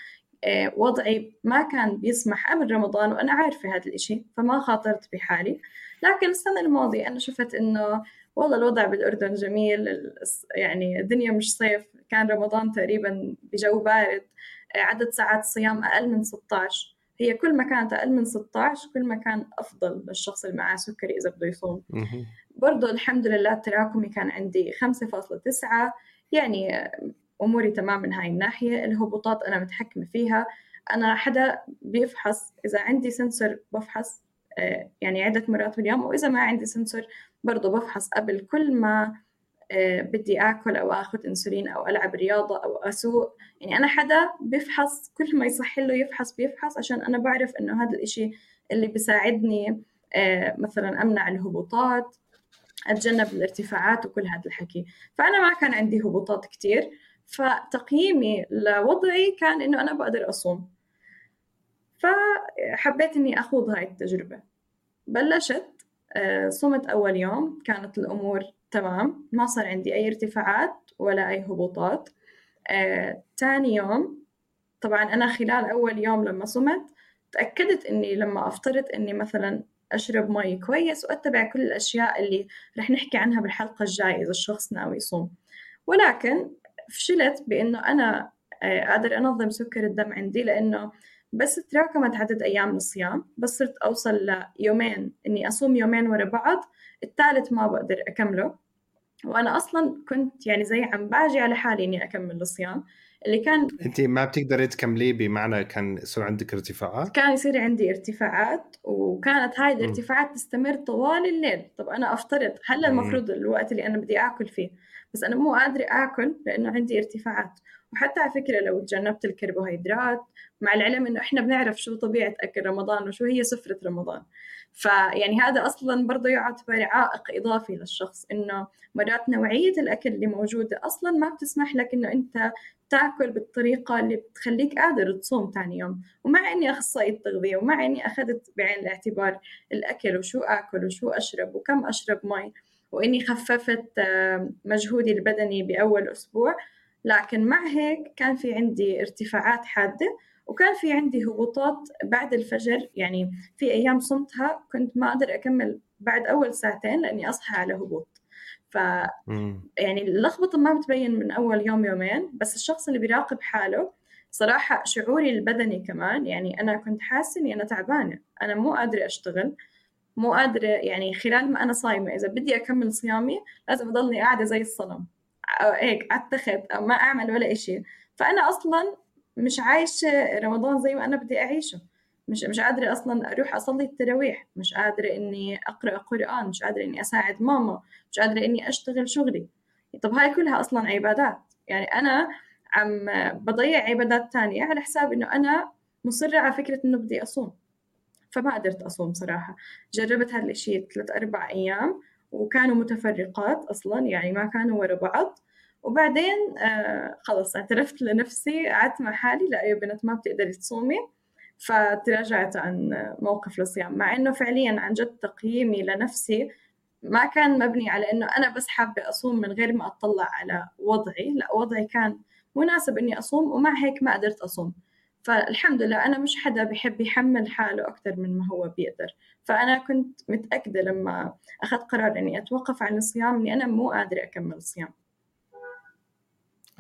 آه، وضعي ما كان بيسمح قبل رمضان وأنا عارفة هذا الإشي فما خاطرت بحالي. لكن السنة الماضية أنا شفت إنه والله الوضع بالأردن جميل يعني الدنيا مش صيف كان رمضان تقريبا بجو بارد آه، عدد ساعات الصيام أقل من 16 هي كل ما كانت أقل من 16 كل ما كان أفضل للشخص اللي معاه سكري إذا بده يصوم. برضه الحمد لله التراكمي كان عندي 5.9 يعني أموري تمام من هاي الناحية الهبوطات أنا متحكمة فيها. أنا حدا بيفحص إذا عندي سنسور بفحص آه، يعني عدة مرات باليوم وإذا ما عندي سنسور برضه بفحص قبل. كل ما آه، بدي آكل أو آخذ إنسولين أو ألعب رياضة أو أسوق يعني أنا حدا بيفحص كل ما يصح له يفحص بيفحص عشان أنا بعرف إنه هذا الإشي اللي بيساعدني آه، مثلا أمنع الهبوطات. أتجنب الارتفاعات وكل هذا الحكي. فأنا ما كان عندي هبوطات كتير فتقييمي لوضعي كان إنه أنا بقدر أصوم. فحبيت إني أخوض هاي التجربة. بلشت آه، صمت أول يوم كانت الأمور تمام ما صار عندي أي ارتفاعات ولا أي هبوطات. آه، تاني يوم طبعا أنا خلال أول يوم لما صمت تأكدت إني لما أفترض إني مثلا أشرب مي كويس وأتبع كل الأشياء اللي رح نحكي عنها بالحلقة الجاية إذا الشخص ناوي يصوم. ولكن فشلت بإنه أنا آه، أقدر أنظم سكر الدم عندي لأنه بس تراكمت عدد أيام الصيام بس صرت أوصل ليومين إني أصوم يومين ورا بعض الثالث ما بقدر أكمله. وأنا أصلا كنت يعني زي عم باجي على حالي إني أكمل الصيام. اللي كان انت ما بتقدري تكمليه بمعنى كان يصير عندك ارتفاعات؟ كان يصير عندي ارتفاعات وكانت هاي الارتفاعات تستمر طوال الليل. طب أنا أفترض هلا المفروض الوقت اللي أنا بدي آكل فيه بس أنا مو قادرة آكل لأنه عندي ارتفاعات. وحتى على فكرة لو تجنبت الكربوهيدرات مع العلم إنه إحنا بنعرف شو طبيعة أكل رمضان وشو هي سفرة رمضان. فيعني هذا أصلا برضه يعتبر عائق إضافي للشخص إنه مرات نوعية الأكل اللي موجودة أصلا ما بتسمح لك إنه أنت تأكل بالطريقة اللي بتخليك قادر تصوم ثاني يوم. ومع إني اخصائيه تغذيه ومع إني أخذت بعين الاعتبار الأكل وشو آكل وشو أشرب وكم أشرب مي وإني خففت مجهودي البدني بأول أسبوع لكن مع هيك كان في عندي ارتفاعات حادة وكان في عندي هبوطات بعد الفجر يعني في أيام صمتها كنت ما أقدر أكمل بعد أول ساعتين لأني أصحى على هبوط. ف يعني اللخبطة ما بتبين من أول يوم يومين بس الشخص اللي بيراقب حاله صراحة شعوري البدني كمان يعني أنا كنت حاسة إني أنا تعبانة أنا مو قادرة أشتغل مو قادرة يعني خلال ما أنا صايمة إذا بدي أكمل صيامي لازم أضلني قاعدة زي الصنم. هيك التخت أو ما أعمل ولا إشي. فأنا أصلا مش عايشة رمضان زي ما أنا بدي أعيشه. مش مش قادرة أصلا أروح أصلي التراويح. مش قادرة إني أقرأ قرآن. مش قادرة إني أساعد ماما. مش قادرة إني أشتغل شغلي. طب هاي كلها أصلا عبادات. يعني أنا عم بضيع عبادات تانية على حساب إنه أنا مصرة على فكرة إنه بدي أصوم. فما قدرت أصوم صراحة. جربت هذا الشيء ثلاث أربع أيام. وكانوا متفرقات أصلا يعني ما كانوا ورا بعض. وبعدين آه خلص اعترفت لنفسي قعدت مع حالي لا يا بنت ما بتقدري تصومي. فتراجعت عن موقف الصيام مع إنه فعليا عن جد تقييمي لنفسي ما كان مبني على إنه أنا بس حابة أصوم من غير ما أطلع على وضعي. لا وضعي كان مناسب إني أصوم ومع هيك ما قدرت أصوم. فالحمد لله أنا مش حدا بحب يحمل حاله أكثر من ما هو بيقدر. فأنا كنت متأكدة لما أخذت قرار إني أتوقف عن الصيام إني أنا مو قادرة أكمل الصيام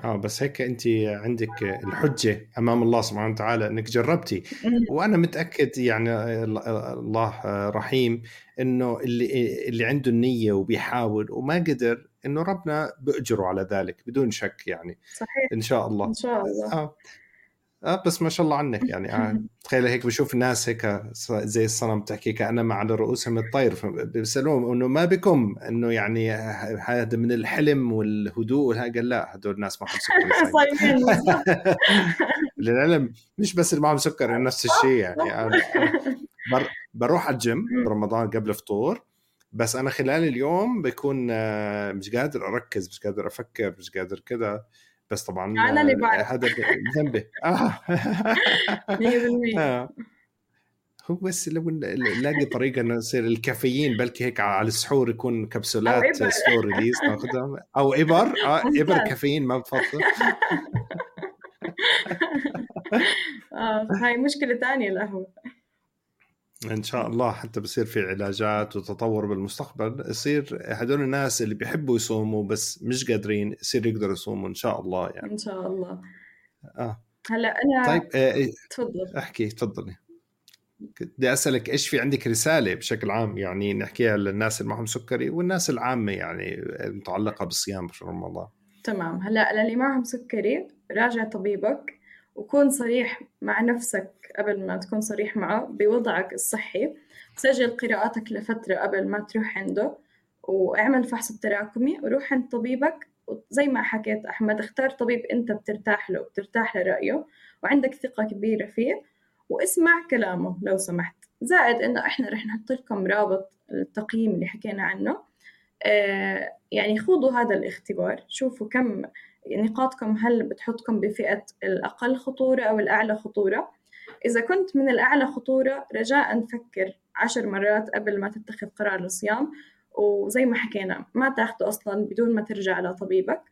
آه بس هيك انت عندك الحجة أمام الله سبحانه وتعالى إنك جربتي. وأنا متأكد يعني الله رحيم إنه اللي اللي عنده النية وبيحاول وما قدر إنه ربنا بيأجره على ذلك بدون شك يعني. صحيح. إن شاء الله. إن شاء الله. آه. آه بس ما شاء الله عنك يعني. آه تخيل هيك بشوف الناس هيك زي الصنم تحكي كانما على رؤوسهم الطير بيسألوهم إنه ما بكم؟ إنه يعني هذا من الحلم والهدوء قال لا هدول الناس معهم سكر. صايمين. للعلم مش بس اللي معهم سكر نفس الشيء يعني. أنا بروح على الجيم برمضان قبل فطور بس أنا خلال اليوم بكون مش قادر أركز مش قادر أفكر مش قادر كذا بس طبعا أنا اللي بعرف هذا ذنبي آه. 100% آه. هو بس لو نلاقي طريقة إنه يصير الكافيين بلكي هيك على السحور يكون كبسولات. slow release ناخذها أو إبر. آه إبر. كافيين ما بفضل آه هاي مشكلة ثانية القهوة. إن شاء الله حتى بصير في علاجات وتطور بالمستقبل يصير هدول الناس اللي بيحبوا يصوموا بس مش قادرين يصير يقدروا يصوموا إن شاء الله يعني. إن شاء الله. آه. هلا أنا طيب آه تفضل. احكي تفضلي. بدي أسألك إيش في عندك رسالة بشكل عام يعني نحكيها للناس اللي معهم سكري والناس العامة يعني المتعلقة بالصيام في رمضان؟ تمام. هلا للي معهم سكري راجع طبيبك. وكون صريح مع نفسك قبل ما تكون صريح معه بوضعك الصحي. سجل قراءاتك لفترة قبل ما تروح عنده واعمل فحص التراكمي وروح عند طبيبك. وزي ما حكيت أحمد اختار طبيب أنت بترتاح له وبترتاح لرأيه وعندك ثقة كبيرة فيه. واسمع كلامه لو سمحت. زائد إنه إحنا رح نحط لكم رابط التقييم اللي حكينا عنه. يعني خوضوا هذا الاختبار. شوفوا كم نقاطكم هل بتحطكم بفئة الأقل خطورة أو الأعلى خطورة؟ إذا كنت من الأعلى خطورة رجاء فكر عشر مرات قبل ما تتخذ قرار الصيام. وزي ما حكينا ما تاخده أصلا بدون ما ترجع لطبيبك.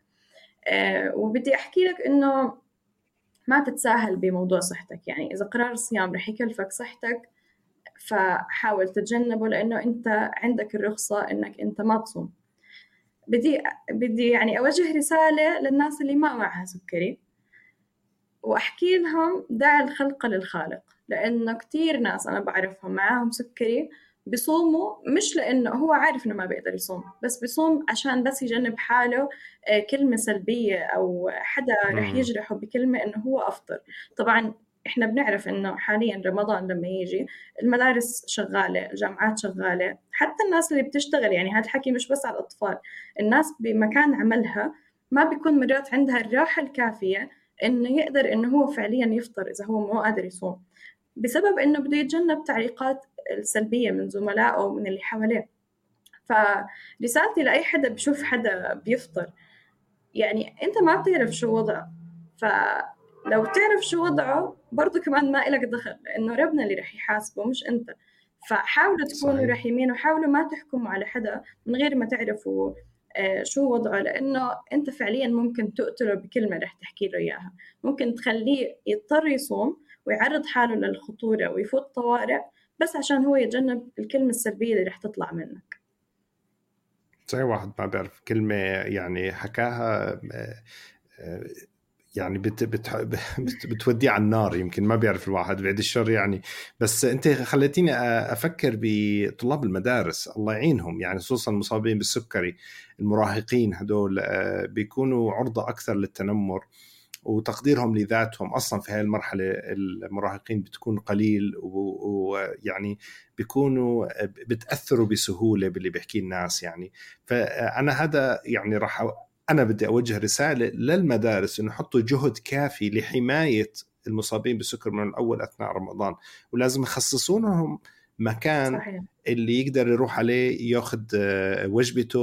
آه وبدي أحكي لك إنه ما تتساهل بموضوع صحتك. يعني إذا قرار الصيام رح يكلفك صحتك فحاول تتجنبه لأنه أنت عندك الرخصة إنك أنت ما تصوم. بدي بدي يعني أوجه رسالة للناس اللي ما معها سكري وأحكي لهم دع الخلق للخالق لأنه كتير ناس أنا بعرفهم معاهم سكري بصوموا مش لأنه هو عارف إنه ما بيقدر يصوم بس بصوم عشان بس يجنب حاله آه، كلمة سلبية أو حدا رح يجرحه بكلمة إنه هو أفطر. طبعا إحنا بنعرف إنه حاليا رمضان لما يجي المدارس شغالة الجامعات شغالة حتى الناس اللي بتشتغل يعني هذا الحكي مش بس على الأطفال الناس بمكان عملها ما بيكون مرات عندها الراحة الكافية إنه يقدر إنه هو فعليا يفطر إذا هو مو قادر يصوم. بسبب إنه بده يتجنب تعليقات السلبية من زملائه ومن اللي حواليه. فرسالتي لأي حدا بشوف حدا بيفطر يعني أنت ما بتعرف شو وضعه. فلو تعرف شو وضعه برضه كمان ما إلك دخل لأنه ربنا اللي رح يحاسبه مش أنت. فحاولوا تكونوا رحيمين وحاولوا ما تحكموا على حدا من غير ما تعرفوا آه، شو وضعه لأنه أنت فعليا ممكن تقتله بكلمة رح تحكي له إياها. ممكن تخليه يضطر يصوم ويعرض حاله للخطورة ويفوت طوارئ بس عشان هو يتجنب الكلمة السلبية اللي رح تطلع منك. زي واحد ما بيعرف كلمة يعني حكاها آه، آه، يعني بت بت بت بتوديه على النار يمكن ما بيعرف الواحد بعد الشر يعني. بس أنت خليتيني أفكر بطلاب المدارس الله يعينهم يعني خصوصا المصابين بالسكري المراهقين هدول بيكونوا عرضة أكثر للتنمر وتقديرهم لذاتهم. أصلا في هاي المرحلة المراهقين بتكون قليل ويعني بيكونوا بتأثروا بسهولة باللي بيحكيه الناس يعني. فأنا هذا يعني راح أنا بدي أوجه رسالة للمدارس إنه يحطوا جهد كافي لحماية المصابين بالسكر من الأول أثناء رمضان ولازم يخصصوا لهم مكان صحيح. اللي يقدر يروح عليه ياخذ آه، وجبته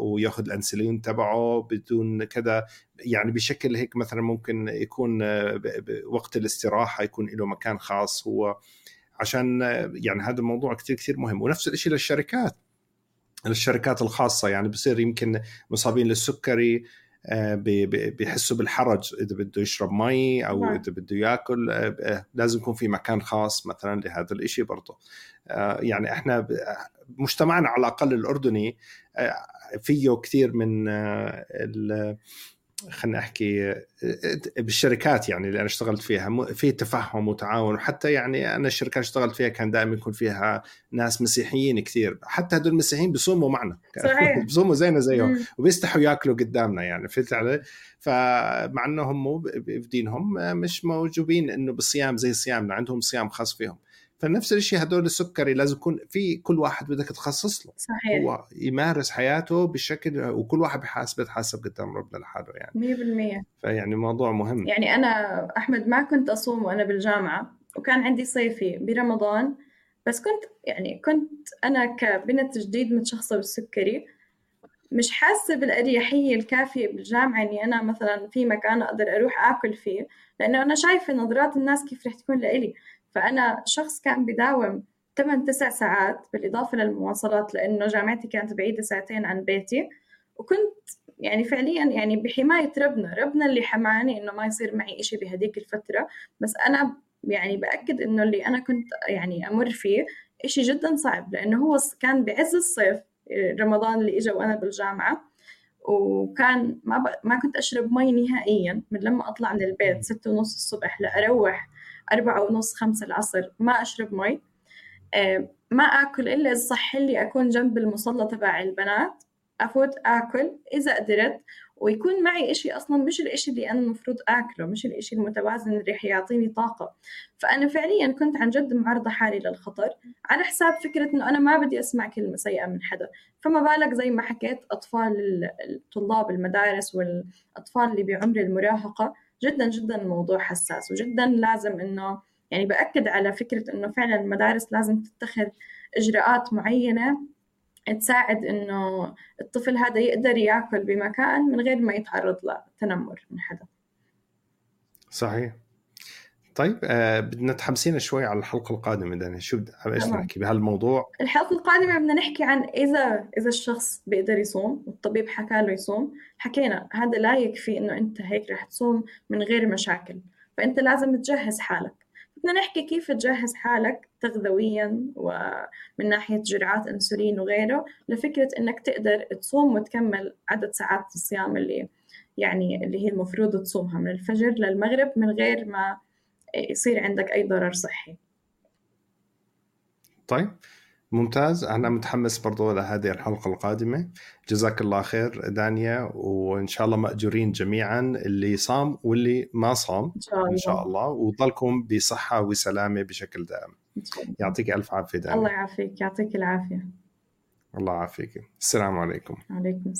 وياخذ الأنسولين تبعه بدون كذا يعني بشكل هيك مثلا ممكن يكون آه، وقت الاستراحة يكون له مكان خاص هو عشان آه، يعني هذا الموضوع كثير كثير مهم ونفس الشيء للشركات للشركات الخاصة يعني بصير يمكن مصابين للسكري آه، بيحسوا بالحرج إذا بده يشرب مي أو نعم. إذا بده ياكل آه، آه، لازم يكون في مكان خاص مثلا لهذا الشيء برضه يعني إحنا مجتمعنا على الأقل الأردني فيه كثير من خلينا أحكي بالشركات يعني اللي أنا اشتغلت فيها في تفهم وتعاون وحتى يعني أنا الشركات اللي اشتغلت فيها كان دائما يكون فيها ناس مسيحيين كثير. حتى هدول المسيحيين بيصوموا معنا. صحيح. بيصوموا زينا زيهم. وبيستحوا ياكلوا قدامنا يعني فهمت علي؟ فمع إنهم مو بدينهم مش موجودين إنه بالصيام زي صيامنا عندهم صيام خاص فيهم. فنفس الشيء هدول السكري لازم يكون في كل واحد بدك تخصص له. صحيح. هو يمارس حياته بشكل وكل واحد بحاسب يتحاسب قدام ربنا لحاله يعني. 100% فيعني موضوع مهم. يعني أنا أحمد ما كنت أصوم وأنا بالجامعة وكان عندي صيفي برمضان بس كنت يعني كنت أنا كبنت جديد متشخصة بالسكري مش حاسة بالأريحية الكافية بالجامعة إني أنا مثلا في مكان أقدر أروح آكل فيه لأنه أنا شايفة نظرات الناس كيف رح تكون لإلي. فأنا شخص كان بداوم 8 9 ساعات بالإضافة للمواصلات لأنه جامعتي كانت بعيدة ساعتين عن بيتي. وكنت يعني فعليا يعني بحماية ربنا ربنا اللي حماني إنه ما يصير معي إشي بهديك الفترة. بس أنا يعني بأكد إنه اللي أنا كنت يعني أمر فيه إشي جدا صعب لأنه هو كان بعز الصيف رمضان اللي إجا وأنا بالجامعة. وكان ما ب... ما كنت أشرب مي نهائيا من لما أطلع من البيت ستة ونص الصبح لأروح أربعة ونص خمسة العصر ما أشرب مي. آه، ما آكل إلا إذا صح لي أكون جنب المصلى تبع البنات. أفوت آكل إذا قدرت ويكون معي إشي أصلا مش الإشي اللي أنا المفروض آكله مش الإشي المتوازن اللي رح يعطيني طاقة. فأنا فعليا كنت عن جد معرضة حالي للخطر على حساب فكرة إنه أنا ما بدي أسمع كلمة سيئة من حدا. فما بالك زي ما حكيت أطفال الطلاب المدارس والأطفال اللي بعمر المراهقة جدا جدا الموضوع حساس وجدا لازم إنه يعني بأكد على فكرة إنه فعلا المدارس لازم تتخذ إجراءات معينة تساعد إنه الطفل هذا يقدر يأكل بمكان من غير ما يتعرض لتنمر من حدا صحيح. طيب آه بدنا تحمسينا شوي على الحلقة القادمة دانا شو إيش نحكي؟ بهالموضوع؟ الحلقة القادمة بدنا نحكي عن إذا إذا الشخص بيقدر يصوم والطبيب حكى له يصوم حكينا هذا لا يكفي إنه أنت هيك رح تصوم من غير مشاكل فأنت لازم تجهز حالك. بدنا نحكي كيف تجهز حالك تغذويا ومن ناحية جرعات أنسولين وغيره لفكرة إنك تقدر تصوم وتكمل عدد ساعات الصيام اللي يعني اللي هي المفروض تصومها من الفجر للمغرب من غير ما يصير عندك أي ضرر صحي. طيب ممتاز. أنا متحمس برضو لهذه الحلقة القادمة. جزاك الله خير دانيا وإن شاء الله مأجورين جميعا اللي صام واللي ما صام إن شاء الله إن شاء الله. وضلكم بصحة وسلامة بشكل دائم. إن. يعطيك ألف عافية دانيا. الله يعافيك. يعطيك العافية. الله يعافيك. السلام عليكم. عليكم السلام.